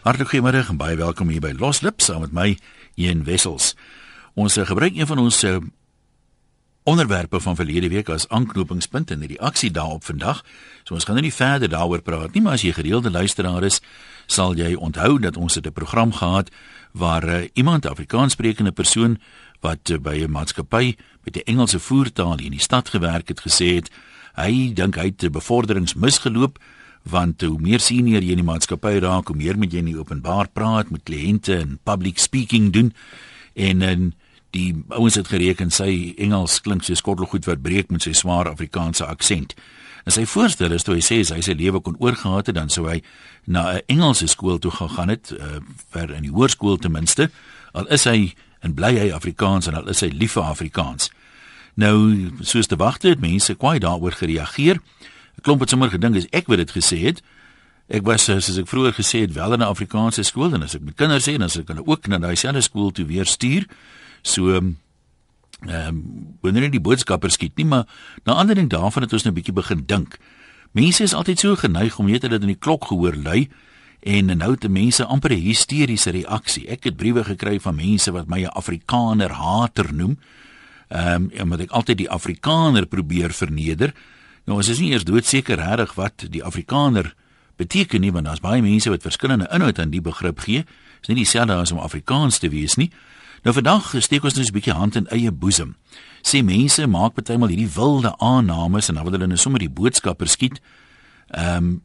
Hartlik goeiemôre en baie welkom hier by Loslip saam met my Ian Wessels. Ons eh, gebruik een van ons eh, onderwerpe van verlede week as aanknopingspunt in hierdie aksie daarop vandag. So ons gaan nou nie verder daaroor praat nie, maar as jy gereelde luisteraar is, sal jy onthou dat ons het 'n program gehad waar uh, iemand Afrikaanssprekende persoon wat uh, by 'n maatskappy met 'n Engelse voertaal in die stad gewerk het gesê het hy dink hy het bevorderings misgeloop want hoe meer senior jy in die maatskappy raak, hoe meer moet jy in die openbaar praat met kliënte en public speaking doen. En en die ouens het gereken sy Engels klink so skottelgoed wat breek met sy swaar Afrikaanse aksent. En sy voorstel is toe hy sê hy sy lewe kon oorgehad het dan sou hy na 'n Engelse skool toe gegaan het, uh, vir in die hoërskool ten minste, al is hy en bly hy Afrikaans en al is hy lief vir Afrikaans. Nou soos te wagte het mense kwai daaroor gereageer. Klomp het sommer gedink as ek wat dit gesê het. Ek was soos ek vroeër gesê het wel in 'n Afrikaanse skool en as ek my kinders sê dan as ek hulle ook na daai selfde skool toe weer stuur. So ehm um, wanneer die boodskappers skiet nie maar na ander ding daarvan het ons nou 'n bietjie begin dink. Mense is altyd so geneig om net hulle in die klok gehoor lui en nou te mense amper 'n hysteriese reaksie. Ek het briewe gekry van mense wat my 'n Afrikaner hater noem. Ehm um, omdat ek altyd die Afrikaner probeer verneder. Nou is nie eers doodseker regtig wat die Afrikaner beteken nie want daar's baie mense wat verskillende inhoud aan die begrip gee. Dit is nie dieselfde as om Afrikaans te wees nie. Nou vandag steek ons net 'n bietjie hand in eie boesem. Sê mense maak partymal hierdie wilde aannames en dan wil hulle net sommer die boodskapper skiet. Ehm um,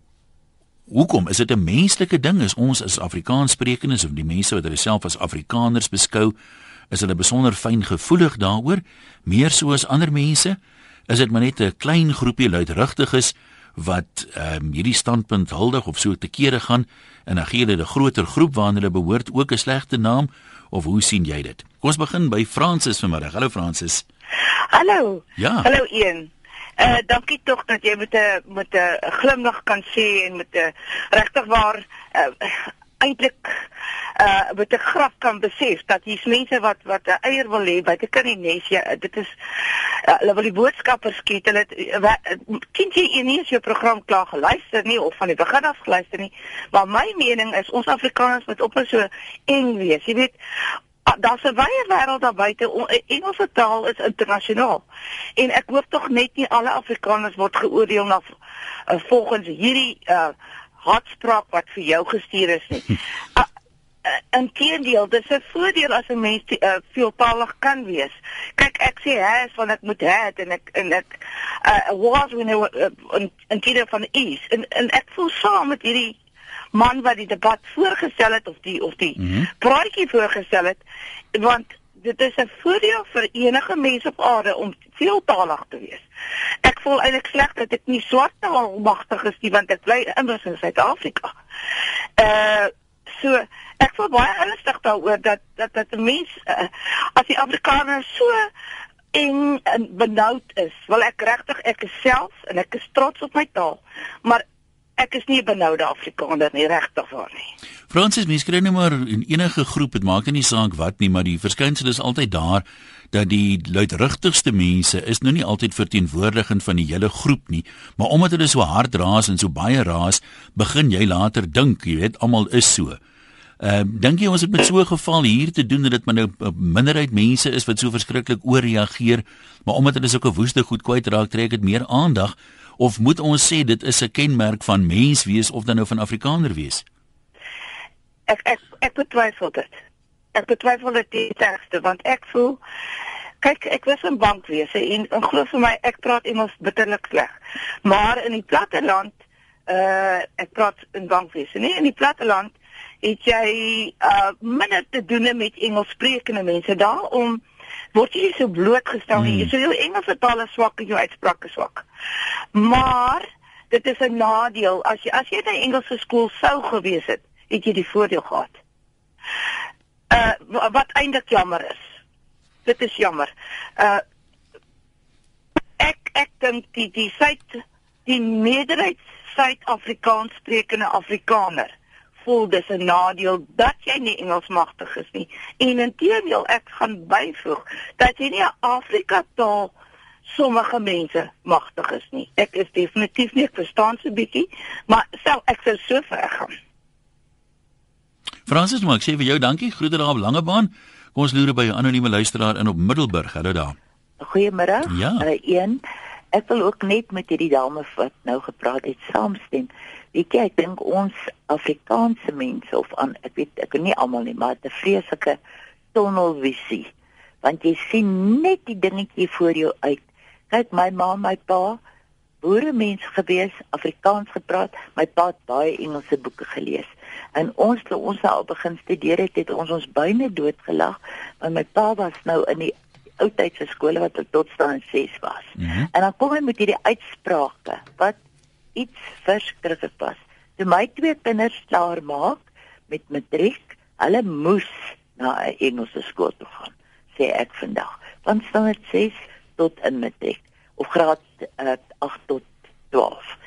Hoekom is dit 'n menslike ding is ons as Afrikaanssprekendes of die mense wat hulle self as Afrikaners beskou, is hulle besonder fyn gevoelig daaroor, meer so as ander mense? Is dit maar net 'n klein groepie luidrugtiges wat ehm um, hierdie standpunt huldig of so te kere gaan en dan gee hulle 'n groter groep waarna hulle behoort ook 'n slegte naam of hoe sien jy dit? Kom ons begin by Francis vanmiddag. Hallo Francis. Hallo. Ja. Hallo Ian. Eh uh, dankie tog dat jy met 'n met 'n glimlag kan sê en met 'n regtig waar uh, eintlik uh met 'n graf kan besef dat hier's mense wat wat 'n eier wil hê buite kan die nes ja dit is uh, hulle wil die boodskappers skiet hulle ken jy nie as jou program klaar geluister nie of van die begin af geluister nie maar my mening is ons Afrikaners moet op so eng wees jy weet Daar's 'n wye wêreld daar buite. Engelse taal is internasionaal. En ek hoop tog net nie alle Afrikaners word geoordeel na uh, volgens hierdie uh hartspraak wat vir jou gestuur is nie. Uh, uh, Inteendeel, dis 'n voordeel as 'n mens uh, veeltalig kan wees. Kyk, ek sê hè, want ek moet hè en ek en ek uh, was when I uh, in tiere van is en en ek voel saam met hierdie man wat die debat voorgestel het of die of die mm -hmm. praatjie voorgestel het want dit is 'n voordeel vir enige mens op aarde om veeltalig te wees. Ek voel eintlik sleg dat ek nie swart taal magtig is nie want ek bly immers in Suid-Afrika. Uh so ek voel baie ernstig daaroor dat dat dat 'n mens uh, as die Afrikaner so en benoud is. Wil ek regtig ek is self en ek is trots op my taal. Maar ek is nie 'n benoude Afrikaner nie regtig waar nie. Fransis, mens kry net maar in enige groep, dit maak nie saak wat nie, maar die verskynsel is altyd daar dat die luidrugtigste mense is nou nie altyd verteenwoordigend van die hele groep nie, maar omdat hulle so hard raas en so baie raas, begin jy later dink, jy weet, almal is so. Ehm uh, dink jy ons het met so 'n geval hier te doen dat dit maar nou 'n minderheid mense is wat so verskriklik ooreageer, maar omdat hulle sulke woeste goed kwyt raak, trek dit meer aandag of moet ons sê dit is 'n kenmerk van mens wees of dan nou van Afrikaner wees? Ek ek ek betwyfel dit. Ek betwyfel dit die tekste want ek voel kyk ek was in bankwese en, en glo vir my ek praat Engels bitterlik sleg. Maar in die platte land uh ek praat in bankwese, nee in die platte land het jy uh minder te doen met Engelssprekende mense daar om word jy so blootgestel nie. Hmm. So jou Engelse taal is swak en jou uitspraak is swak. Maar dit is 'n nadeel as jy as jy by Engelse skool sou gewees het, het jy die voordeel gehad. Uh wat eintlik jammer is. Dit is jammer. Uh ek ek dink die die Suid die meerderheid Suid-Afrikaans sprekende Afrikaner voel dis 'n nadeel dat jy nie Engels magtig is nie. En inteendeel, ek gaan byvoeg dat jy nie 'n Afrika taal sommige mense magtig is nie. Ek is definitief nie verstaan so bietjie, maar sou ek sou so ver gaan. Fransis, maar ek sê vir jou dankie. Groete daar op Langebaan. Kom ons loer by 'n anonieme luisteraar in op Middelburg. Hallo daar. Goeiemôre. Ja. Uh, een, ek wil ook net met hierdie dame wat nou gepraat het saamstem. Weet jy, ek dink ons Afrikaanse mense of aan ek weet ek nie almal nie, maar 'n vreeslike tunnelvisie. Want jy sien net die dingetjie voor jou uit. Kyk, my ma, my pa, boere mense gewees, Afrikaans gepraat, my pa het baie Engelse boeke gelees. En ons toe ons nou al begin studeer het, het ons ons byne doodgelag, want my pa was nou in die oudtydse skole wat tot staan 6 was. Mm -hmm. En dan kom hy met hierdie uitsprake wat iets verskriklik was. Toe my twee kinders klaar maak met matriek, hulle moes na 'n Engelse skool toe gaan, sê ek vandag. Van standaard 6 tot in matriek of graad uh, 8 tot 12.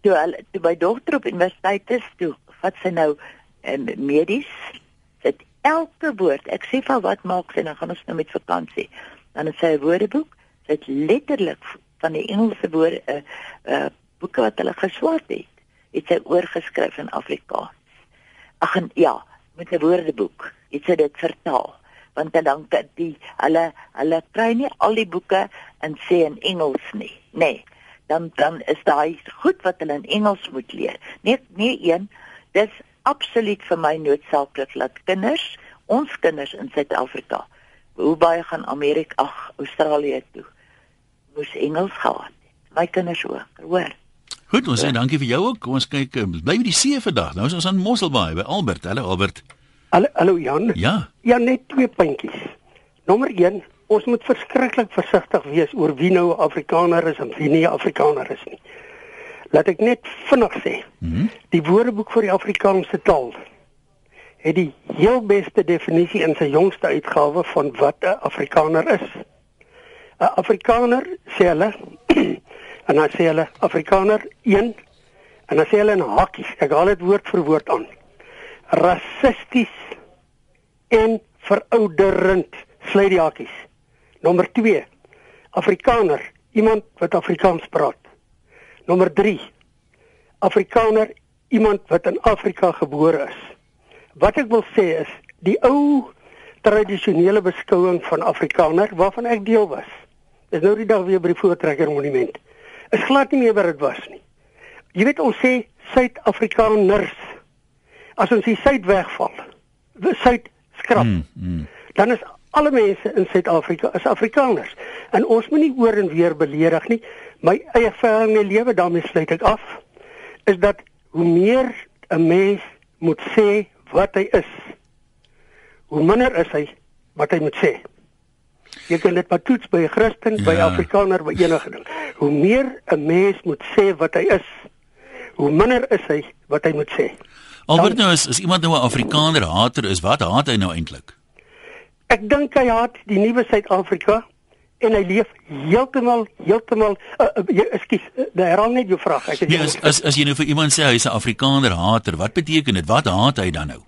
Toe hulle toe my dogter op universiteit is, toe wat sy nou um, medies sit elke woord. Ek sê vir wat maak sy dan gaan ons nou met vakansie. Dan het sy 'n woordeboek. Sy het letterlik van die Engelse woorde 'n uh, uh, boeke wat hulle geswat het, het sy oorgeskryf in Afrikaans. Ag ja, met 'n woordeboek. Het sy dit vertaal want dan kan die hulle hulle kry nie al die boeke en sê in Engels nie. Nee. Dan dan is daai goed wat hulle in Engels moet leer. Nee, nee een, dis absoluut vir my noodsaaklik dat kinders, ons kinders in Suid-Afrika, hoe baie gaan Amerika, ag, Australië toe, moes Engels gehad het. My kinders ook, hoor. Goed, ons sê dankie vir jou ook. Kom ons kyk, eh, bly by die see vandag. Nou is ons aan Mosselbaai by Albert. Hallo Albert. Hallo, hallo Jan. Ja. Ja, net twee puntjies. Nommer 1, ons moet verskriklik versigtig wees oor wie nou 'n Afrikaner is en wie nie 'n Afrikaner is nie. Laat ek net vinnig sê. Mm -hmm. Die Woordeboek vir die Afrikaanse taal het die heel beste definisie in sy jongste uitgawe van wat 'n Afrikaner is. 'n Afrikaner sê hulle en dan sê hulle Afrikaner 1 en dan sê hulle in hakkies. Ek haal dit woord vir woord aan. Rassisties en verouderend sluit die hakkies. Nommer 2. Afrikaner, iemand wat Afrikaans praat. Nommer 3. Afrikaner, iemand wat in Afrika gebore is. Wat ek wil sê is die ou tradisionele beskouing van Afrikaner waarvan ek deel was. Is nou die dag weer by die Voortrekker Monument. Is glad nie meer wat dit was nie. Jy weet ons sê Suid-Afrikaners. As ons die suid wegval, die suid skrap, Mm, mm. dan is alle mense in Suid-Afrika is Afrikaners. En ons moet nie oor en weer beledig nie. My eie ervaring in lewe daarmee sluit ek af is dat hoe meer 'n mens moet sê wat hy is, hoe minder is hy wat hy moet sê. Jy kan dit maar toets by 'n Christen, ja. by 'n Ja. Afrikaner, by enige ding. Hoe meer 'n mens moet sê wat hy is, hoe minder is hy wat hy moet sê. Albert nou is, is iemand nou 'n Afrikaner hater is, wat haat hy nou eintlik? Ek dink hy haat die nuwe Suid-Afrika en hy leef heeltemal heeltemal uh, uh, ekskuus, uh, herhaal net jou vraag. Ek het Nee, jou as as as jy nou vir iemand sê hy's 'n Afrikaner hater, wat beteken dit? Wat haat hy dan nou?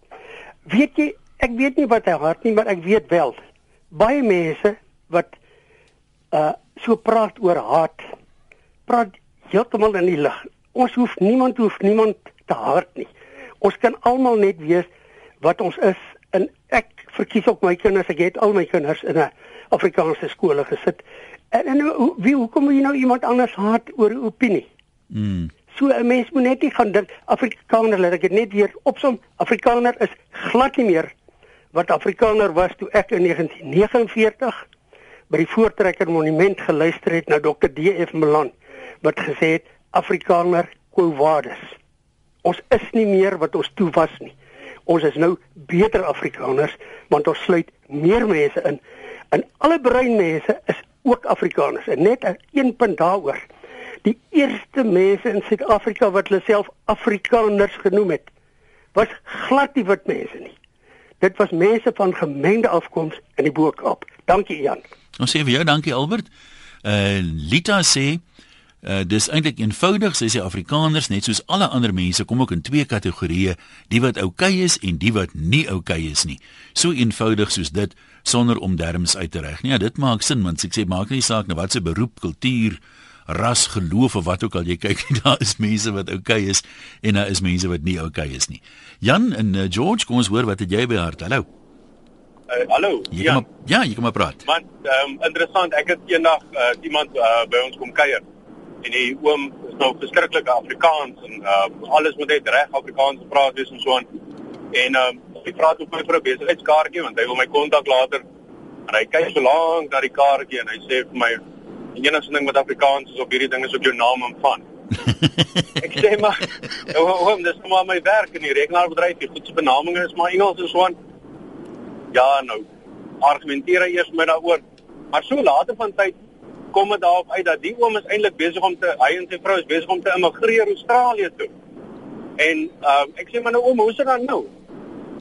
Weet jy, ek weet nie wat hy haat nie, maar ek weet wel baie mense wat uh so praat oor haat, praat heeltemal in die lug. Ons hoef niemand hoef niemand te haat nie. Ons kan almal net wees wat ons is en ek verkies ook my kinders, ek het al my kinders in 'n Afrikaanse skole gesit. En, en hoe wie hoekom moet jy nou iemand anders haat oor 'n opinie? Mm. So 'n mens moet net nie gaan dink Afrikaner, laat ek dit net weer opsom. Afrikaner is glad nie meer wat Afrikaner was toe ek in 1949 by die Voortrekker Monument geluister het na Dr. D.F. Malan wat gesê het Afrikaner quo vadis. Ons is nie meer wat ons toe was nie. Ons is nou beter Afrikaners want ons sluit meer mense in. En alle bruin mense is ook Afrikaners. En net een punt daaroor. Die eerste mense in Suid-Afrika wat hulle self Afrikaners genoem het, was glad nie wit mense nie. Dit was mense van gemengde afkoms in die Boek-Kaap. Dankie Jan. Ons sê vir jou dankie Albert. Uh Lita sê uh dis eintlik eenvoudig, sy sê Afrikaners net soos alle ander mense kom ook in twee kategorieë, die wat oukei okay is en die wat nie oukei okay is nie. So eenvoudig soos dit sonder om derms uit te reg. Nee, ja, dit maak sin want ek sê maak nie saak nou wat se beroep, kultuur ras, geloof of wat ook al jy kyk, daar is mense wat oukei okay is en daar is mense wat nie oukei okay is nie. Jan en uh, George, kom ons hoor wat het jy by hart? Hallo. Uh, hallo. Jy ja. Kom, ja, jy kom maar praat. Man, ehm um, interessant. Ek het eendag uh, iemand uh, by ons kom kuier en die oom is nou verskriklik Afrikaans en uh, alles moet net reg Afrikaans praat wees en so aan. En um, hy vra toe vir 'n besigheidskaartjie want hy wil my kontak later en hy kyk so lank na die kaartjie en hy sê vir my die enigste ding wat Afrikaans is op hierdie ding is op jou naam en van. ek sê maar oom, dis nou maar my werk in die rekenaarbedryf. Die goedse benaming is maar Engels en so aan. Ja, nou argumenteer hy eers met daaroor. Maar so later van tyd kom dit daarop uit dat die oom is eintlik besig om te hy en sy vrou is besig om te immigreer Australië toe. En uh, ek sê maar nou oom, hoe dit dan nou?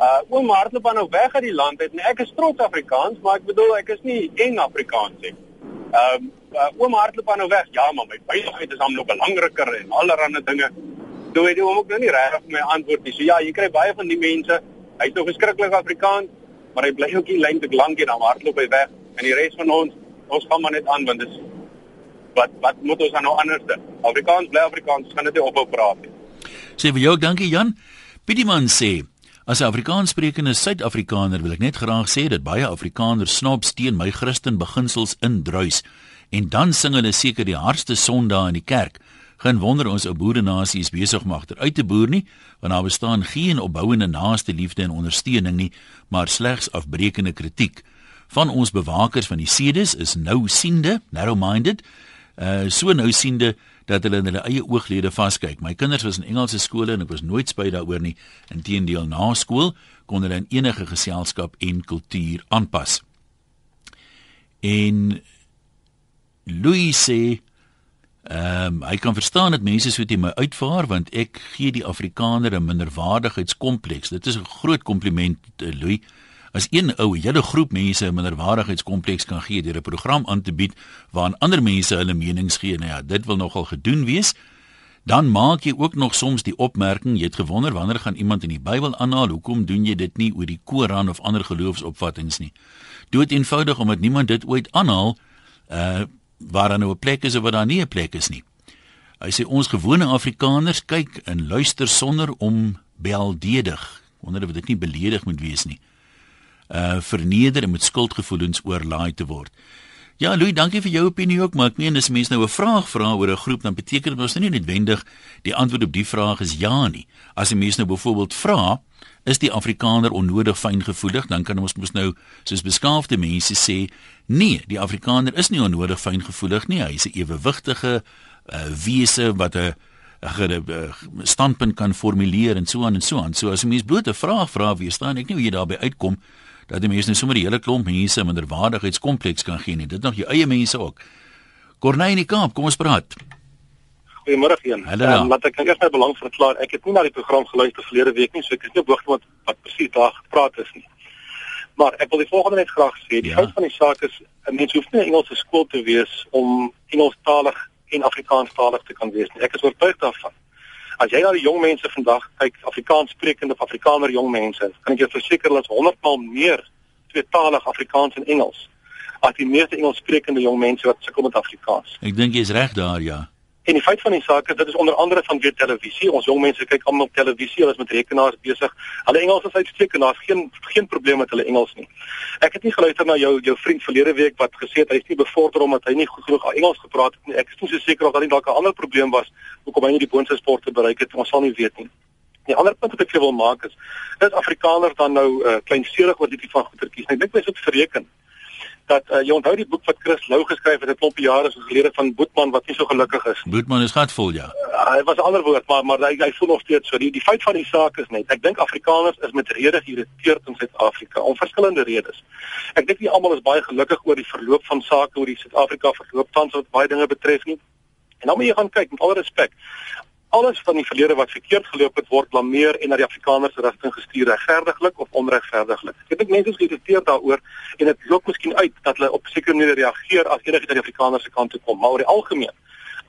Uh oom hardloop aan nou weg uit die land uit en ek is trots Afrikaans, maar ek bedoel ek is nie eng Afrikaans nie. Ehm um, uh, oom hardloop aan nou weg. Ja, maar my veiligheid is hom nog belangriker en allerlei dinge. Toe het hy hom ook nou nie regtig my antwoord nie. So ja, jy kry baie van die mense. Hy's nog geskrikkelik Afrikaans, maar hy bly ook nie lyn te lank en dan hardloop hy weg. En die res van ons, ons gaan maar net aan want dis wat wat moet ons nou anders doen? Afrikaans bly Afrikaans, gaan net nie ophou praat nie. Sê vir jou dankie Jan. Pietie sê As Afrikaanssprekende Suid-Afrikaner wil ek net graag sê dat baie Afrikaners snobs teen my Christen beginsels indruis en dan sing hulle seker die hardste sondae in die kerk. Geen wonder ons ou boerenasie is besig om agter uit te boer nie, want daar bestaan geen opbouende naaste liefde en ondersteuning nie, maar slegs afbreekende kritiek. Van ons bewakers van die sedes is nou siende, narrow-minded, uh so nou siende dat hulle in hulle eie ooglede vaskyk. My kinders was in Engelse skole en ek was nooit spyt daaroor nie. Inteendeel na skool kon hulle in enige geselskap en kultuur aanpas. En Louis sê ehm um, hy kan verstaan dat mense so teen my uitvaar want ek gee die Afrikaner 'n minderwaardigheidskompleks. Dit is 'n groot kompliment eh, Louis as een ou hele groep mense 'n minderwaardigheidskompleks kan gee deur 'n program aan te bied waarin ander mense hulle menings gee. Nou ja, dit wil nogal gedoen wees. Dan maak jy ook nog soms die opmerking, jy het gewonder wanneer gaan iemand in die Bybel aanhaal, hoekom doen jy dit nie oor die Koran of ander geloofsopvattinge nie? Dood eenvoudig omdat niemand dit ooit aanhaal uh waar daar nou 'n plek is of waar daar nie 'n plek is nie. Hy sê ons gewone Afrikaners kyk en luister sonder om bealdedig, wonder of dit nie beledig moet wees nie uh verneder en met skuldgevoelens oorlaai te word. Ja, Louis, dankie vir jou opinie ook, maar ek meen as mense nou 'n vraag vra oor 'n groep, dan beteken dit mos nie noodwendig die antwoord op die vraag is ja nie. As 'n mens nou byvoorbeeld vra, is die Afrikaner onnodig fyngevoelig, dan kan ons mos nou soos beskaafde mense sê, nee, die Afrikaner is nie onnodig fyngevoelig nie, hy is 'n ewewigtige uh, wese wat 'n 'n standpunt kan formuleer en so aan en so aan. So as 'n mens bloot 'n vraag vra, wie staan ek nie hoe jy daarbey uitkom dat die mense net sommer die hele klomp mense minderwaardigheidskompleks kan gee nie. Dit nog jou eie mense ook. Corneille in die Kaap, kom ons praat. Goeiemôre een. Um, wat ek eers my belang verklaar, ek het nie na die program geluister verlede week nie, so ek is nie behoort wat wat presies daar gepraat is nie. Maar ek wil die volgende net graag sê, die ja. feit van die saak is 'n mens hoef nie 'n Engelse skool te wees om Engelstalig en Afrikaanstalig te kan wees nie. Ek is oortuig daarvan. As jy na die jong mense vandag kyk, Afrikaans sprekende of Afrikaner jong mense, kan ek jou verseker dat 100 maal meer tweetalig Afrikaans en Engels as die meeste Engels sprekende jong mense wat sukkel met Afrikaans. Ek dink jy is reg daar, ja. En die feit van die saak is dit is onder andere van weer televisie. Ons jong mense kyk almal televisie, hulle is met rekenaars besig. Hulle Engels is uitstekend. Daar's geen geen probleem met hulle Engels nie. Ek het nie geluister na jou jou vriend verlede week wat gesê het hy is nie bevorder omdat hy nie goed genoeg Engels gepraat het nie. Ek is nie so seker of daar nie dalk 'n ander probleem was hoekom hy nie die boonste sporte bereik het. Ons sal nie weet nie. Die ander punt wat ek wil maak is, is Afrikaners dan nou uh, kleinserig oor die tipe van goedertjies. Ek dink mense moet verreken dat uh, jy onthou die boek wat Chris Lou geskryf het 'n klompie jare gelede van Boetman wat nie so gelukkig is. Boetman is gatvol ja. Uh, hy was 'n ander woord maar maar hy, hy voel nog steeds so. Die die feit van die saak is net ek dink Afrikaners is met rede geïrriteerd in Suid-Afrika om verskillende redes. Ek dink nie almal is baie gelukkig oor die verloop van sake oor die Suid-Afrika verloop tans wat baie dinge betref nie. En dan moet jy gaan kyk met alle respek alles van die verlede wat verkeerd geloop het word blameer en na die Afrikaners rigting gestuur regverdiglik of onregverdiglik. Ek dink mense is geïrriteerd daaroor en dit loop miskien uit dat hulle op sekere maniere reageer as uit die Afrikaners se kant toe kom, maar oor die algemeen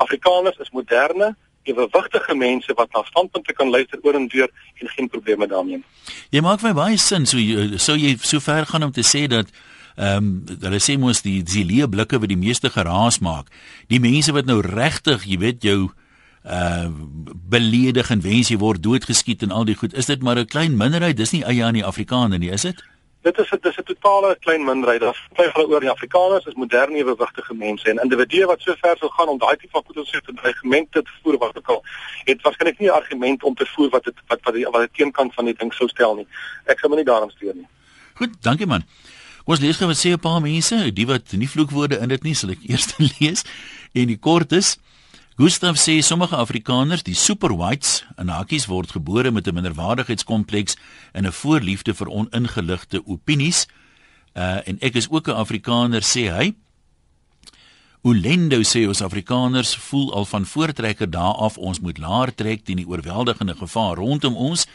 Afrikaners is moderne ewewigtige mense wat na standpunte kan luister oor en deur en geen probleme daarmee nie. Jy maak my baie sin so jy, so jy so ver gaan om te sê dat Ehm um, hulle sê mos die die leë blikke wat die meeste geraas maak. Die mense wat nou regtig, jy weet, jou uh beledig en wens jy word doodgeskiet en al die goed. Is dit maar 'n klein minderheid? Dis nie eie aan die Afrikaner nie, is dit? Dit is dit is 'n totale klein minderheid. Daar vlei hulle oor die Afrikaners is moderne ewewigtige mense en individue wat so ver sou gaan om daai tipe van goed te sê te argumente te voer wat ook al het waarskynlik nie 'n argument om te voer wat dit wat wat die wat die teenkant van die ding sou stel nie. Ek sou my nie daarom steur nie. Goed, dankie man. Ons lees gou wat sê 'n paar mense, die wat nie vloekwoorde in dit nie, sal ek eers lees. En die kort is Gustav sê sommige Afrikaners, die super whites, in hakies word gebore met 'n minderwaardigheidskompleks en 'n voorliefde vir oningeligte opinies. Uh en ek is ook 'n Afrikaner sê hy. Ulendo sê ons Afrikaners voel al van voortrekker daar af ons moet laer trek teen die oorweldigende gevaar rondom ons.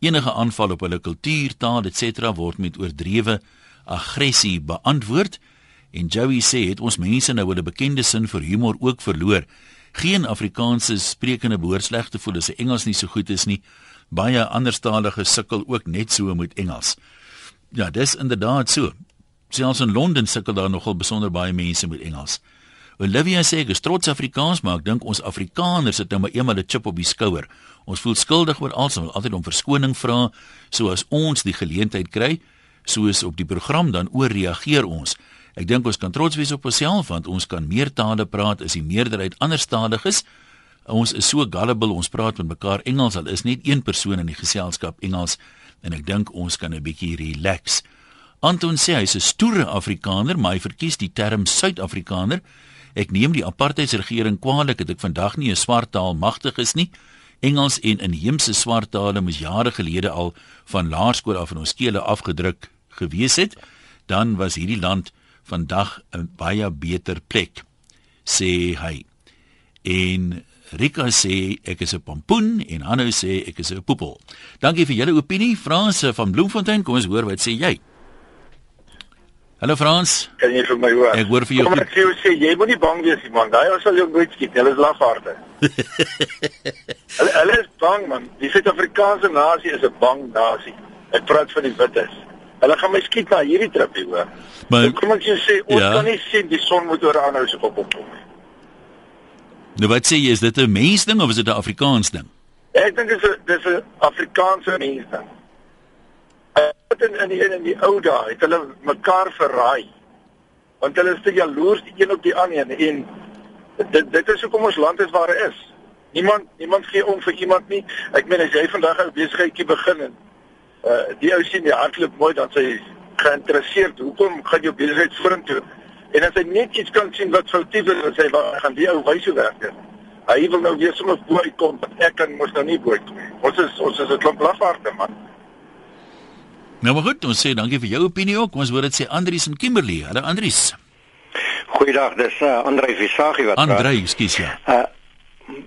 Enige aanval op hulle kultuur, taal, etc word met oordrewe aggressie beantwoord. En Joey sê het ons mense nou hulle bekende sin vir humor ook verloor. Geen Afrikaanse sprekende behoort sleg te voel as sy Engels nie so goed is nie. Baie anderstalige sukkel ook net so met Engels. Ja, dis inderdaad so. Selfs in Londen sukkel daar nogal besonder baie mense met Engels. Olivia sê ek is trots Afrikaans, maar ek dink ons Afrikaners het nou maar eenmal 'n chip op die skouer. Ons voel skuldig oor alles en wil altyd om verskoning vra, soos ons die geleentheid kry, soos op die program dan ooreageer ons. Ek dink ons kan trots wees op onsself want ons kan meer tale praat as die meerderheid anderstaliges. Ons is so gullible, ons praat met mekaar Engels al is net een persoon in die geselskap Engels en ek dink ons kan 'n bietjie relax. Anton sê hy's 'n stoere Afrikaner, maar hy verkies die term Suid-Afrikaner. Ek neem die apartheidsregering kwaadlik dat ek vandag nie 'n swart taal magtig is nie. Engels en inheemse swart tale moes jare gelede al van laerskool af in ons skole afgedruk gewees het. Dan was hierdie land vandag 'n baie beter plek sê hy en Rika sê ek is 'n pompoen en Hanno sê ek is 'n poepel. Dankie vir julle opinie. Frans van Bloemfontein, kom ons hoor wat sê jy. Hallo Frans. Kan jy vir my hoor? Ek hoor vir jou. Kom ek sê, sê jy moenie bang wees nie man. Daai ons sal jou nooit skiet. Hulle is lafaarde. hulle hulle is bang man. Die Suid-Afrikaanse nasie is 'n bang nasie. Ek praat van die wites. Hulle gaan my skiet na hierdie trip hier hoor. Maar so, kom ek jou sê ons ja. kan nie sien die son moet oor aanhou se kop opkom nie. Nou wat sê jy is dit 'n mensding of is dit 'n Afrikaans ding? Ek dink dit is 'n dis 'n Afrikaanse mensding. Dit in in die in die ou dae het hulle mekaar verraai. Want hulle is te jaloers die een op die ander en dit dit is hoekom ons land is waar dit is. Niemand niemand gee om vir iemand nie. Ek meen as jy vandag 'n besigheidjie begin en uh die ou sien die hardloop mooi dan sê hy geïnteresseerd. Hoekom gaan jou besigheid vorentoe? En as hy net iets kan sien wat foutief is dan sê hy gaan die ou wys hoe werk dit hy wil nou weer sommer bo uitkom want ek kan mos nou nie bo uitkom ons is ons is 'n klomp lafaarde man. Nou maar goed ons sê dankie vir jou opinie ook. Ons hoor dit sê Andrius en Kimberley. Hallo Andrius Goeiedag, dis uh, Andrei Visagie wat Andrei, skus ja. Uh,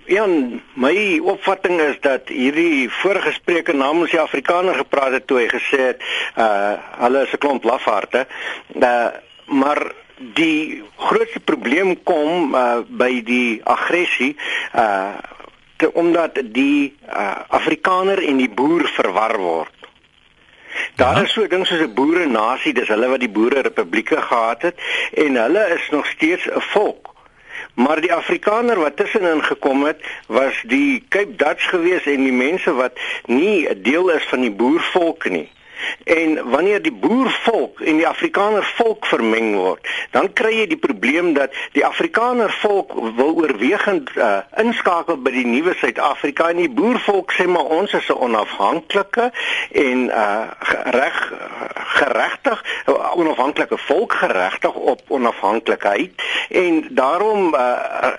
Ja, my opvatting is dat hierdie vorige spreker namens die Afrikaner gepraat het toe hy gesê het uh hulle is 'n klomp lafaarde. Uh maar die grootste probleem kom uh by die aggressie uh te, omdat die uh Afrikaner en die boer verwar word. Daar ja. is so ding soos 'n boere nasie, dis hulle wat die boere republieke gehad het en hulle is nog steeds 'n volk. Maar die Afrikaner wat tussenin gekom het, was die Cape Dutch gewees en die mense wat nie 'n deel is van die boervolk nie. En wanneer die boervolk en die Afrikaner volk vermeng word, dan kry jy die probleem dat die Afrikaner volk wil oorwegend uh, inskakel by die nuwe Suid-Afrika en die boervolk sê maar ons is 'n onafhanklike en uh, reg geregtig onafhanklike volk geregtig op onafhanklikheid en daarom uh,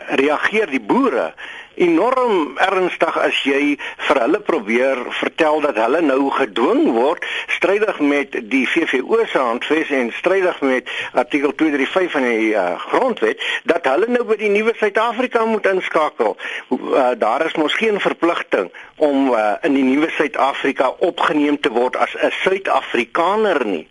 reageer die boere enorm ernstig as jy vir hulle probeer vertel dat hulle nou gedwing word strydig met die VVO se handves en strydig met artikel 235 van die uh, grondwet dat hulle nou by die nuwe Suid-Afrika moet inskakel. Uh, daar is mos geen verpligting om uh, in die nuwe Suid-Afrika opgeneem te word as 'n Suid-Afrikaner nie.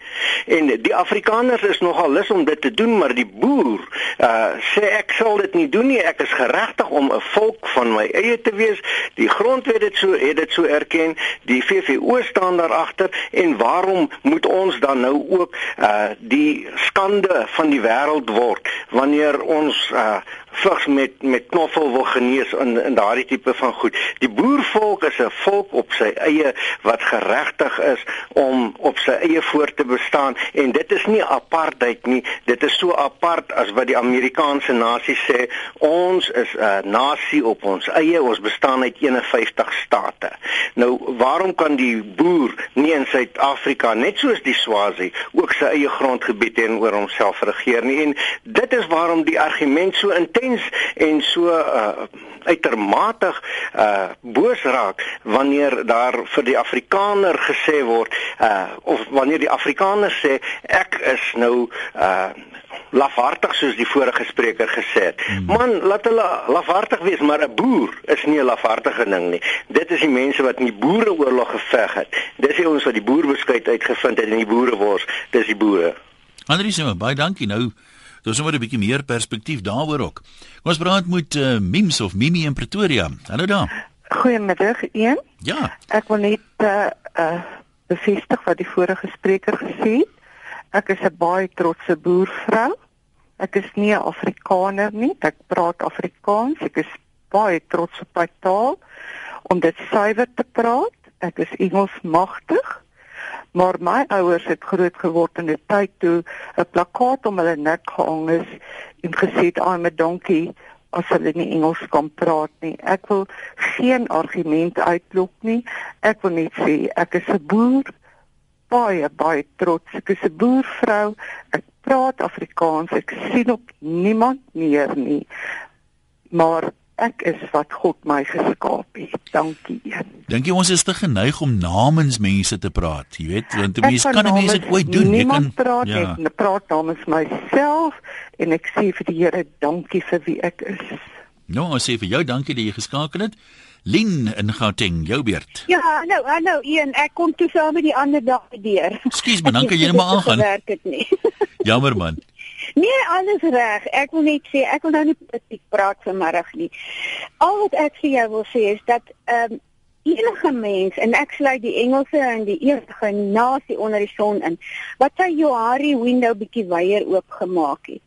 En die Afrikaners is nogal lus om dit te doen, maar die boer uh, sê ek sal dit nie doen nie. Ek is geregtig om 'n volk van my eie te wees. Die grondwet het so het dit so erken. Die VVO staan daar agter en waarom moet ons dan nou ook uh die skande van die wêreld word wanneer ons uh vigs met met knoffel wil genees in in daardie tipe van goed. Die boervolk is 'n volk op sy eie wat geregtig is om op sy eie voort te bestaan en dit is nie apartheid nie. Dit is so apart as wat die Amerikaanse nasie sê ons is 'n nasie op ons eie. Ons bestaan uit 51 state. Nou, waarom kan die boer nie in Suid-Afrika net soos die Swazi ook sy eie grondgebied en oor homself regeer nie? En dit is waarom die argument so intens en so uh, uitermatig uh boos raak wanneer daar vir die Afrikaner gesê word uh of wanneer die Afrikaner sê ek is nou uh lafhartig soos die vorige spreker gesê het. Hmm. Man, laat hulle lafhartig wees, maar 'n boer is nie 'n lafhartige ding nie. Dit is die mense wat in die boereoorlog geveg het. Dis die ons wat die boerbeskuit uitgevind het in die boerewors. Dis die boere. Andries, baie dankie. Nou Dis sommer 'n bietjie meer perspektief daaroor ook. Kom ons praat met uh, Mims of Mimi in Pretoria. Hallo daar. Goeiemiddag, een. Ja. Ek wil net uh, uh bevestig wat die vorige spreker gesê het. Ek is 'n baie trotse boervrou. Ek is nie 'n Afrikaner nie. Ek praat Afrikaans. Ek is baie trots op my taal om dit suiwer te praat. Ek is Engels magtig maar my ouers het groot geword in 'n tyd toe 'n plakkaat om hulle nek gehang is en gesê het aan 'n donkie as hulle nie Engels kan praat nie. Ek wil geen argument uitlok nie. Ek wil net sê ek is 'n boer baie baie trots. Ek is 'n boervrou. Ek praat Afrikaans. Ek sien op niemand neer nie. Maar ek is wat God my geskaap het. Dankie. Dink jy ons is te geneig om namens mense te praat? Jy weet, want mense kan mense dit ooit doen. Jy kan praat ja. ek praat namens myself en ek sê vir die Here dankie vir wie ek is. Nou, ons sê vir jou dankie dat jy geskakel het. Lin in Gauteng, jou beurt. Ja, hallo, hallo Ian, ek kom toe saam met die ander dag deur. Ekskuus man, dan kan jy net maar aangaan. Werk dit nie. Jammer man. Nee, alles reg. Ek wil net sê ek wil nou nie politiek praat vanmiddag nie. Al wat ek vir jou wil sê is dat ehm um, enige mens en ek sluit die Engelse en die enige nasie onder die son in wat sy Johari window bietjie wyer oopgemaak het.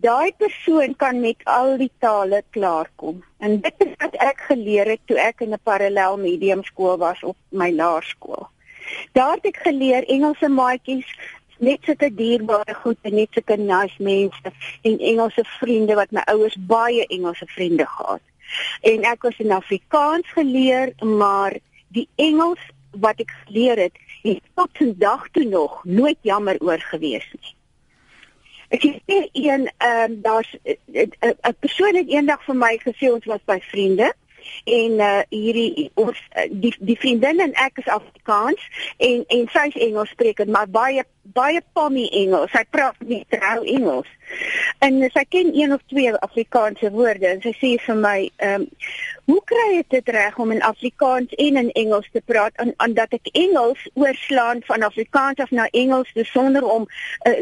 Daai persoon kan met al die tale klaarkom. En dit is wat ek geleer het toe ek in 'n parallel medium skool was op my laerskool. Daar het ek geleer Engelse maatjies net sulke dierbare goed en net sulke nice mense en Engelse vriende wat my ouers baie Engelse vriende gehad. En ek was in Afrikaans geleer, maar die Engels wat ek geleer het, het tot vandag toe nog nooit jammer oor gewees nie. Ek sê een ehm um, daar's 'n persoon het eendag vir my gesê ons was by vriende en uh hierdie ons uh, die die vriendin en ek is Afrikaans en en sy is Engels sprekend maar baie baie pommy Engels. Sy praat nie trou Engels. En sy ken een of twee Afrikaanse woorde en sy sê vir my ehm um, hoe kry jy dit reg om in Afrikaans en in Engels te praat? En en dat ek Engels oorslaan van Afrikaans af na Engels sonder om uh,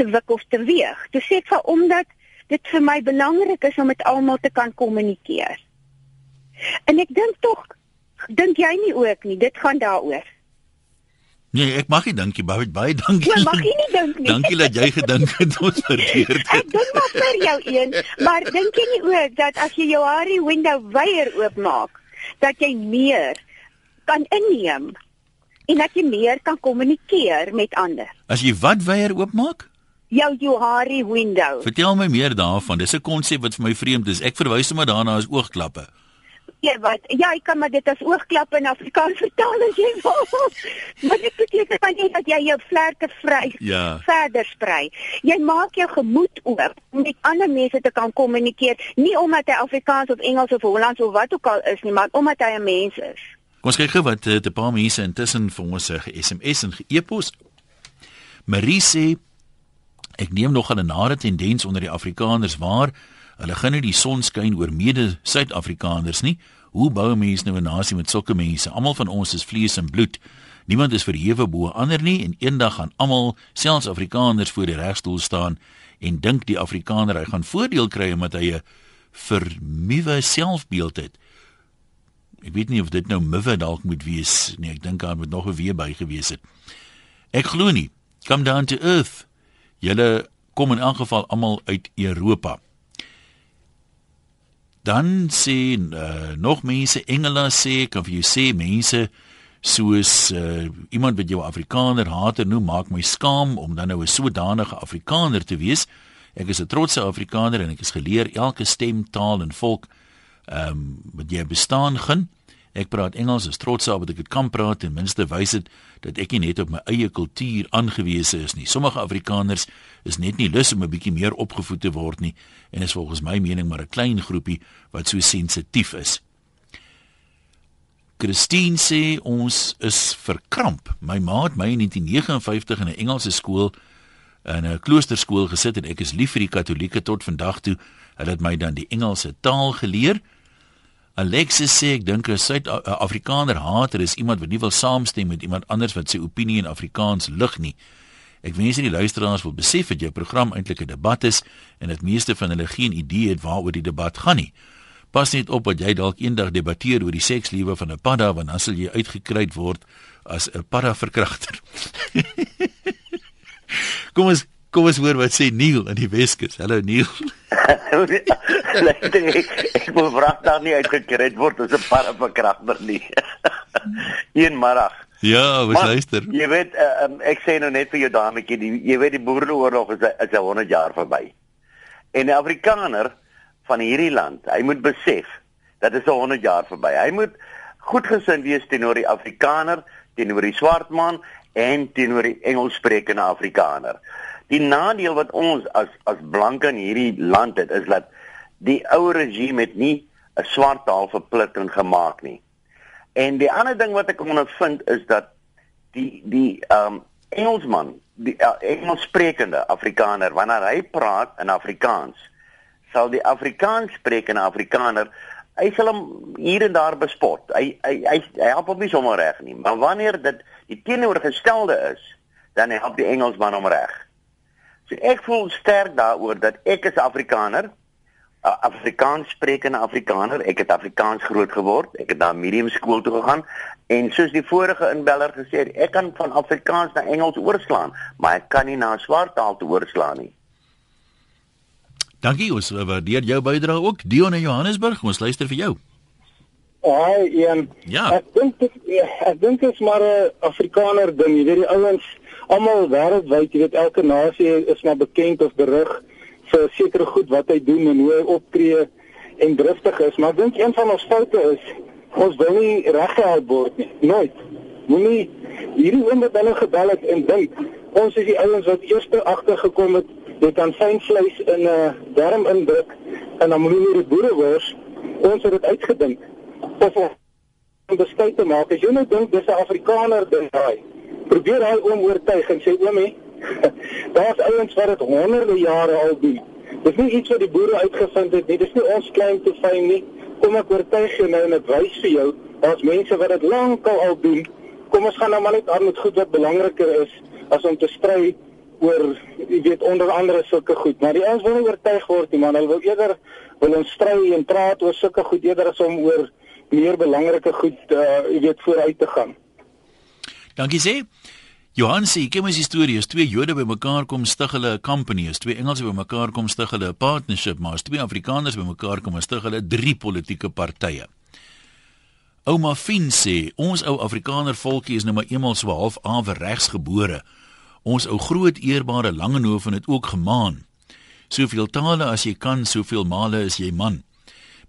te wik of te weeg. Toe sê ek vir omdat dit vir my belangrik is om met almal te kan kommunikeer En ek dink tog dink jy nie ook nie, dit gaan daaroor. Nee, ek mag nie dink jy baie baie dankie. Jy mag nie dink nie. Dankie dat jy gedink het ons verkeerd het. Ek dink maar vir jou een, maar dink jy nie ook dat as jy jou Harry window weier oopmaak, dat jy meer kan inneem en dat jy meer kan kommunikeer met ander. As jy wat weier oopmaak? Jou Johari window. Vertel my meer daarvan. Dis 'n konsep wat vir my vreemd is. Ek verwys hom maar daarna as oogklappe jy wat? Ja ek kan maar dit as oogklap in Afrikaans vertaal as jy wil. Maar dit beteken van jy dat jy jou vlerke vry ja. verder sprei. Jy maak jou gemoed oop om met ander mense te kan kommunikeer. Nie omdat hy Afrikaans of Engels of Hollands of wat ook al is nie maar omdat hy 'n mens is. Kom ons kyk gou wat eh, 'n paar mense intussen vir ons sê SMS en e-pos Marie sê ek neem nog 'n nare tendens onder die Afrikaners waar Hulle gaan nie die son skyn oor mede Suid-Afrikaners nie. Hoe bou 'n mens nou 'n nasie met sulke mense? Almal van ons is vlees en bloed. Niemand is verhewe bo ander nie en eendag gaan almal, selfs Afrikaners voor die regstoel staan en dink die Afrikaner hy gaan voordeel kry omdat hy 'n vernuwe selfbeeld het. Ek weet nie of dit nou miwe dalk moet wees nie. Ek dink daar moet nog 'n weer by gewees het. Ek glo nie. Come down to earth. Julle kom in elk geval almal uit Europa. Dan sê uh, nog mense Engela sê kan vir jou sê mense soos uh, iemand wat jou Afrikaner hater noem maak my skaam om dan nou 'n sodanige Afrikaner te wees. Ek is 'n trotse Afrikaner en ek is geleer elke stem, taal en volk ehm um, wat jy bestaan gaan. Ek praat Engels, is trots op dat ek dit kan praat en minste wys dit dat ek nie net op my eie kultuur aangewese is nie. Sommige Afrikaners is net nie lus om 'n bietjie meer opgevoed te word nie en is volgens my mening maar 'n klein groepie wat so sensitief is. Christine sê ons is verkramp. My ma het my in 1959 in 'n Engelse skool in 'n kloosterskool gesit en ek is lief vir die Katolieke tot vandag toe. Hulle het my dan die Engelse taal geleer. Alexis sê ek dink 'n Suid-Afrikaner hater is iemand wat nie wil saamstem met iemand anders wat sy opinie in Afrikaans lig nie. Ek wens die luisteraars wil besef dat jou program eintlik 'n debat is en dat meeste van hulle geen idee het waaroor die debat gaan nie. Pas net op dat jy dalk eendag debatteer oor die sekslewe van 'n padda want dan sal jy uitgekry word as 'n padda verkragter. kom ons kom ons hoor wat sê Neil in die Weskus. Hallo Neil. Luister ek, ek wil vraag daar nie uitgekry word as 'n padda verkragter nie. Eenmiddag. Ja, wat luister. Jy weet uh, um, ek sê nou net vir jou dametjie, die, jy weet die boereoorlog is is 100 jaar verby. En die Afrikaner van hierdie land. Hy moet besef dat dit is 100 jaar verby. Hy moet goedgesind wees teenoor die Afrikaner, teenoor die swart man en teenoor die Engelssprekende Afrikaner. Die nadeel wat ons as as blanke in hierdie land het is dat die ou regime het nie 'n swart taal verpligting gemaak nie. En die ander ding wat ek ondervind is dat die die ehm um, Engelsman, die uh, Engelssprekende Afrikaner wanneer hy praat in Afrikaans, sal die Afrikaans sprekende Afrikaner hy sal hom hier en daar bespot. Hy hy hy, hy help hom nie sommer reg nie. Maar wanneer dit die teenoorgestelde is, dan help die Engelsman hom reg. So ek voel sterk daaroor dat ek is Afrikaner, Afrikaans sprekende Afrikaner. Ek het Afrikaans groot geword. Ek het na medium skool toe gegaan en soos die vorige inbeller gesê het, ek kan van Afrikaans na Engels oorslaan, maar ek kan nie na swart taal toe oorslaan nie. Dankie, ons waardeer jou bydrae ook. Dion in Johannesburg, ons luister vir jou. Haai, Ian. Ja. Ek dink ja, ek dink dit is maar 'n Afrikaner ding. Jy weet die ouens almal wêreldwyd, jy weet elke nasie is maar bekend of berig vir sekere goed wat hy doen en hoe hy optree en driftig is, maar ek dink een van ons foute is ons wil nie reggehelp word nie. Nooit. Moenie hierdie oomblik hulle gebel het en dink ons is die ouens wat eers agtergekom het jy kan fyn vleis in 'n uh, darm indruk en dan moet jy die boere wors ons het dit uitgedink of om besluit te maak. As jy nou dink dis 'n Afrikaner ding daai probeer hy om oortuig en sê oomie daar's ouens wat dit honderde jare al doen. Dis nie iets wat die boere uitgevind het nie. Dis nie ons klein te fyn nie. Kom ek oortuig jou nou en ek wys vir jou daar's mense wat dit lankal al doen. Kom ons gaan nou maar net aan met goed wat belangriker is as om te stry oor jy weet onder andere sulke goed. Maar die ouens wil nie oortuig word nie, man. Hulle wil eerder wil ons stry en praat oor sulke goed eerder as om oor meer belangrike goed uh weet vooruit te gaan. Dankie sê. Johan sê, "Kom ons storie, as twee Jode bymekaar kom stig hulle 'n company, as twee Engelse bymekaar kom stig hulle 'n partnership, maar as twee Afrikaners bymekaar kom stig hulle drie politieke partye." Ouma Fin sê, "Ons ou Afrikaner volkie is nou maar eenmal so half averegs gebore." Ons ou groot eerbare Langehoven het ook gemaan. Soveel tale as jy kan, soveel male is jy man.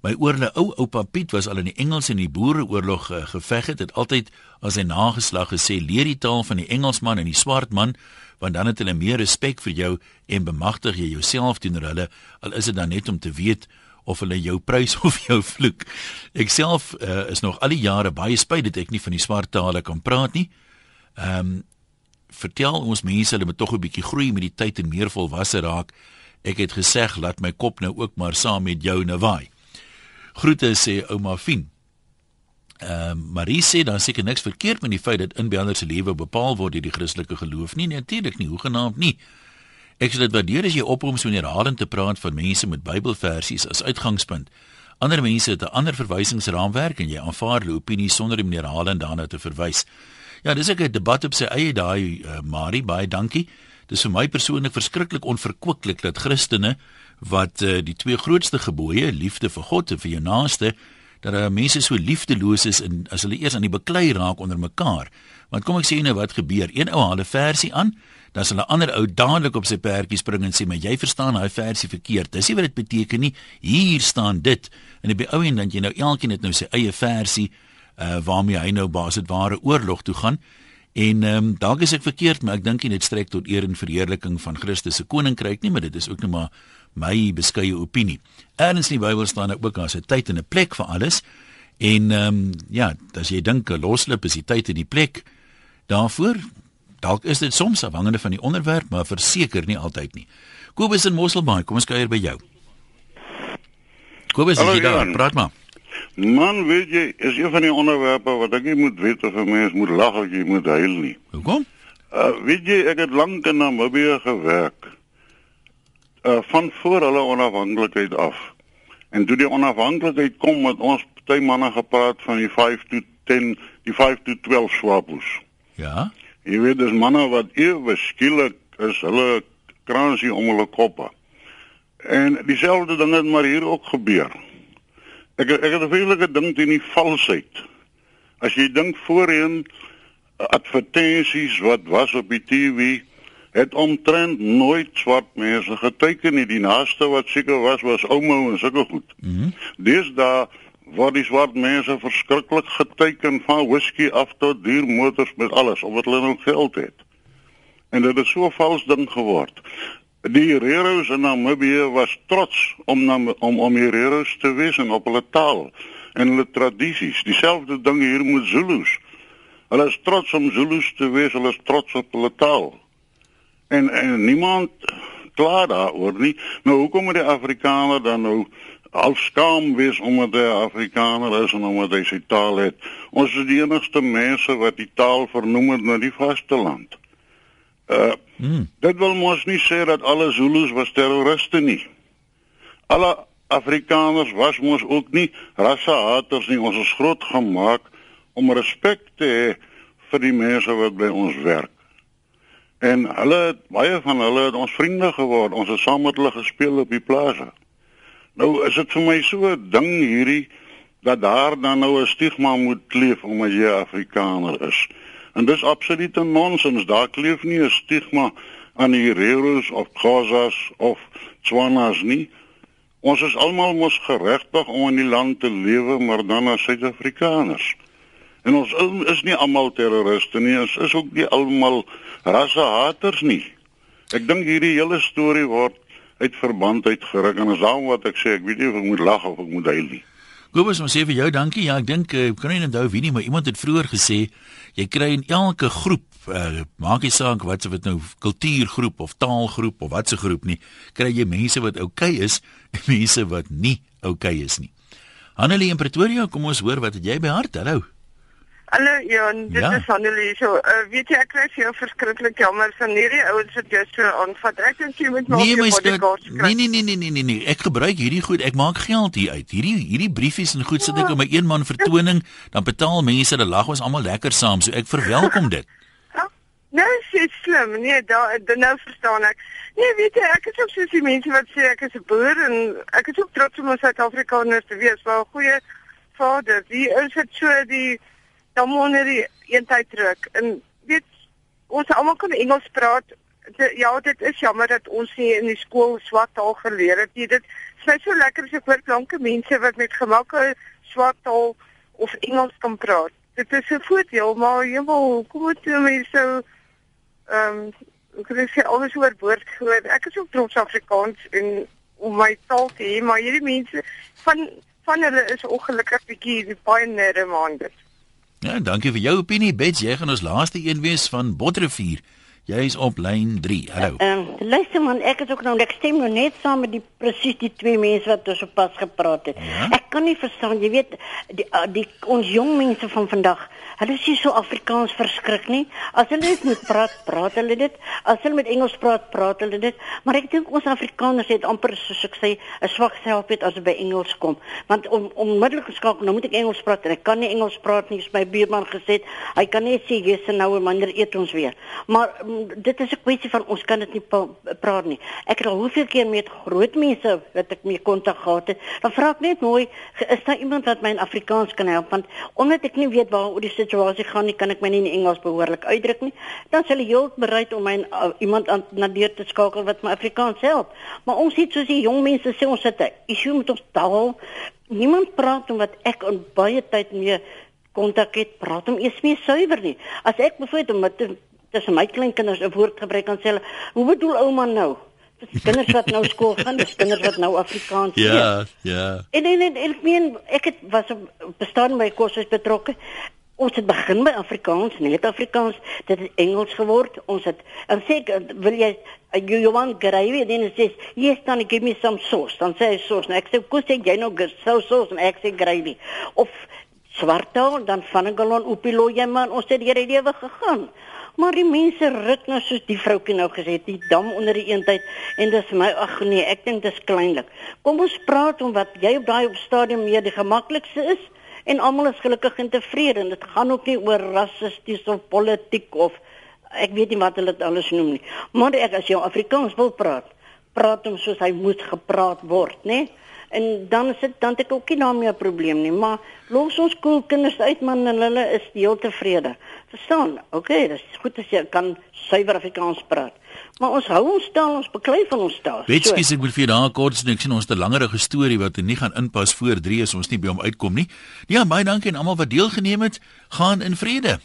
My oorle ou oupa Piet was al in die Engels en die Boereoorlog uh, geveg het, het altyd as sy nageslag gesê leer die taal van die Engelsman en die swart man, want dan het hulle meer respek vir jou en bemagtig jy jouself teenoor hulle, al is dit dan net om te weet of hulle jou prys of jou vloek. Ek self uh, is nog al die jare baie spyt dat ek nie van die swart tale kan praat nie. Ehm um, vertel ons mense hulle moet tog 'n bietjie groei met die tyd en meer volwasse raak. Ek het gesê laat my kop nou ook maar saam met jou nou waai. Groete sê ouma Fien. Ehm uh, Marie sê dan seker niks verkeerd met die feit dat inbellers se lewe bepaal word deur die Christelike geloof nie. Natuurlik nie, hoegenaamd nie. Ek sê dit waardeer as jy ophou om so herhalend te praat van mense met Bybelversies as uitgangspunt. Ander mense het 'n ander verwysingsraamwerk en jy aanvaar hulle opinie sonder om herhalend daarna te verwys. Ja, dis ek 'n debat op sy eie daai uh, Marie, baie dankie. Dis vir my persoonlik verskriklik onverkwiklik dat Christene wat uh, die twee grootste gebooie, liefde vir God en vir jou naaste, dat daar mense so liefdeloos is en as hulle eers aan die beklei raak onder mekaar. Want kom ek sê nou wat gebeur? Een ou haal 'n versie aan, dan sal 'n ander ou dadelik op sy perdjie spring en sê, "Maar jy verstaan daai versie verkeerd." Dis nie wat dit beteken nie. Hier staan dit. En op die ou end dan jy nou elkeen het nou sy eie versie uh waarmee hy nou baas dit ware oorlog toe gaan. En ehm um, dalk is ek verkeerd, maar ek dink dit strek tot eer en verheerliking van Christus se koninkryk nie, maar dit is ook net maar my beskeie opinie. Erns in die Bybel staan ook as 'n tyd en 'n plek vir alles. En ehm um, ja, as jy dink 'n loslip is die tyd en die plek daarvoor, dalk is dit soms afhangende van die onderwerp, maar verseker nie altyd nie. Kobus in Mosselbaai, kom ons kuier by jou. Kobus, jy daar, praat maar. Man, weet jy, is een van die onderwerpe wat ek nie moet weet of 'n mens moet lag of jy moet huil nie. Hoekom? Uh weet jy, ek het lank in Namibië gewerk uh, van voor hulle onafhanklikheid af. En toe die onafhanklikheid kom het ons party manne gepraat van die 5 to 10, die 5 to 12 swapos. Ja. Jy weet dis manne wat ewe skielik is hulle kransie om hulle koppe. En dieselfde ding het maar hier ook gebeur. Ek ek het 'n vreeslike ding teen die valsheid. As jy dink voorheen advertensies wat was op die TV het omtrent nooit swart mense geteken nie. Die naaste wat seker was was ouma en sulke goed. Mm Dis daar waar die swart mense verskriklik geteken van whisky af tot duur motors met alles omdat hulle nog geld het. En dit het so vals ding geword. Die Heroes in Namibië was trots om na, om om Heroes te wees en op hulle taal en hulle tradisies. Dieselfde ding hier met Zulus. Hulle is trots om Zulus te wees, hulle is trots op hulle taal en en niemand kla daaroor nie. Nou hoekom moet die Afrikaner dan nou al skaam wees omdat hy Afrikaner is en omdat hy sy taal het? Ons is die enigste mense wat die taal vernoem het na die vasteland. Uh hmm. dit wil mos nie sê dat alle Zulus was terroriste nie. Alle Afrikaners was mos ook nie rassehaters nie. Ons is groot gemaak om respek te hê vir die mense wat by ons werk. En hulle het baie van hulle het ons vriende geword. Ons het saam met hulle gespeel op die plase. Nou is dit vir my so 'n ding hierdie dat daar dan nou 'n stigma moet kleef omdat jy Afrikaner is. En dis absolute nonsens. Daar kleef nie 'n stigma aan Heroes of Khoisas of Tswanas nie. Ons is almal mos geregtig om in die land te lewe, maar dan as Suid-Afrikaners. En ons is nie almal terroriste nie, ons is ook nie almal rassehaters nie. Ek dink hierdie hele storie word uit verband uitgeruk en asam wat ek sê, ek weet nie of ek moet lag of ek moet huil nie. Kobus, ons sê vir jou dankie. Ja, ek dink ek uh, kan nie onthou wie nie, maar iemand het vroeër gesê jy kry in elke groep, uh, maak nie saak wat se wat nou kultuurgroep of taalgroep of wat se groep nie, kry jy mense wat oukei okay is en mense wat nie oukei okay is nie. Annelie in Pretoria, kom ons hoor wat het jy by hart? Hallo. Hallo Jan, dit ja. is Annelie. So, uh, weet jy ek kry vir jou verskriklik jammer van hierdie ouens wat jy so aanvat. Ek dink jy moet maar nee, my bodyguard kry. Nee, nee, nee, nee, nee, nee. Ek gebruik hierdie goed. Ek maak geld hier uit. Hierdie hierdie briefies en goed sit ek in my een man vertoning, dan betaal mense, hulle lag ons almal lekker saam. So ek verwelkom dit. Ja. Nee, dis slim. Nee, daar nou verstaan ek. Nee, weet jy, ek is ook soos die mense wat sê ek is 'n boer en ek is ook trots om 'n Suid-Afrikaner te wees. Wel 'n goeie vader. Wie is dit so die dan moet net die eentheid druk. En weet ons almal kan Engels praat. De, ja, dit is jammer dat ons nie in die skool swart taal geleer het nie. Dit is so lekker as ek hoor blanke mense wat met gemak swart taal of Engels kan praat. Dit is 'n voordeel, maar jemmel, kom moet mense so ehm um, ek wil sê alles oor woord gehoor. Ek is ook trots Afrikaans en om my taal te hê, maar hierdie mense van van hulle is ongelukkig bietjie baie nare maande. Ja, dankie vir jou opinie, Bets. Jy gaan ons laaste een wees van Botrivier. Jy is op lyn 3. Hallo. Ehm uh, luister man, ek is ook nou ek stem nou net saam met die presies die twee mense wat ons sopas gepraat het. Ja? Ek kan nie verstaan, jy weet die uh, die ons jong mense van vandag, hulle is nie so Afrikaans verskrik nie. As hulle net moet praat, praat hulle dit. As hulle met Engels praat, praat hulle dit. Maar ek dink ons Afrikaners het amper soos ek sê 'n swak selfbeeld as dit by Engels kom. Want om onmiddellik geskakel, nou moet ek Engels praat en ek kan nie Engels praat nie, is my buurman gesê. Hy kan net sê jy's nou 'n manier eet ons weer. Maar dit is 'n kwessie van ons kan dit nie praat nie. Ek het al hoeveel keer met groot mense wat ek mee kontak gehad het, dan vra ek net mooi, is daar iemand wat my in Afrikaans kan help want omdat ek nie weet waaroor die situasie gaan nie, kan ek my nie in Engels behoorlik uitdruk nie. Dan sal hy heel bereid om my uh, iemand aan na deur te skakel wat my Afrikaans help. Maar ons het soos die jong mense sê ons het 'n issue met ons taal. Niemand praat om wat ek in baie tyd mee kontak het, praat hom eers meer suiwer nie. As ek byvoorbeeld met tussen my kleinkinders 'n woord gebruik kan sê hulle, "Hoe bedoel ouma nou?" Dis kinders wat nou skool gaan, dis kinders wat nou Afrikaans leer. Ja, ja. En en, en ek meen ek het was bestaan by kursus betrokke. Ons het begin by Afrikaans, net Afrikaans, dit het Engels geword. Ons het en sê wil jy you, you want gravy then it says yes dan give me some sauce. Dan sê hy sauce. Nou ek sê kos sê jy nou sauce sauce en ek sê gravy. Of swarttaal dan van 'n galon opilo jy man ons het hierdie lewe gegaan. Maar die mense ruk nou soos die vroukie nou gesê het, die dam onder die eendheid en dis my ag nee, ek dink dis kleinlik. Kom ons praat om wat jy op daai op stadium meer die gemaklikste is en almal is gelukkig en tevrede en dit gaan ook nie oor rassisties of politiek of ek weet nie wat hulle dit alles noem nie. Maar ek as jy Afrikaans wil praat, praat hom soos hy moet gepraat word, né? En dan is dit dan het ek ook nie daarmee 'n probleem nie, maar los ons koel kinders uit man en hulle is heel tevrede. Verstaan? OK, dis goed as jy kan suiwer Afrikaans praat. Maar ons hou ons taal, ons beklei van ons taal. Weet jy, ek wil vir jou daar kort sê, ek sien ons 'n langerige storie wat nie gaan inpas voor 3 is ons nie by hom uitkom nie. Ja, baie dankie aan almal wat deelgeneem het. Gaan in vrede.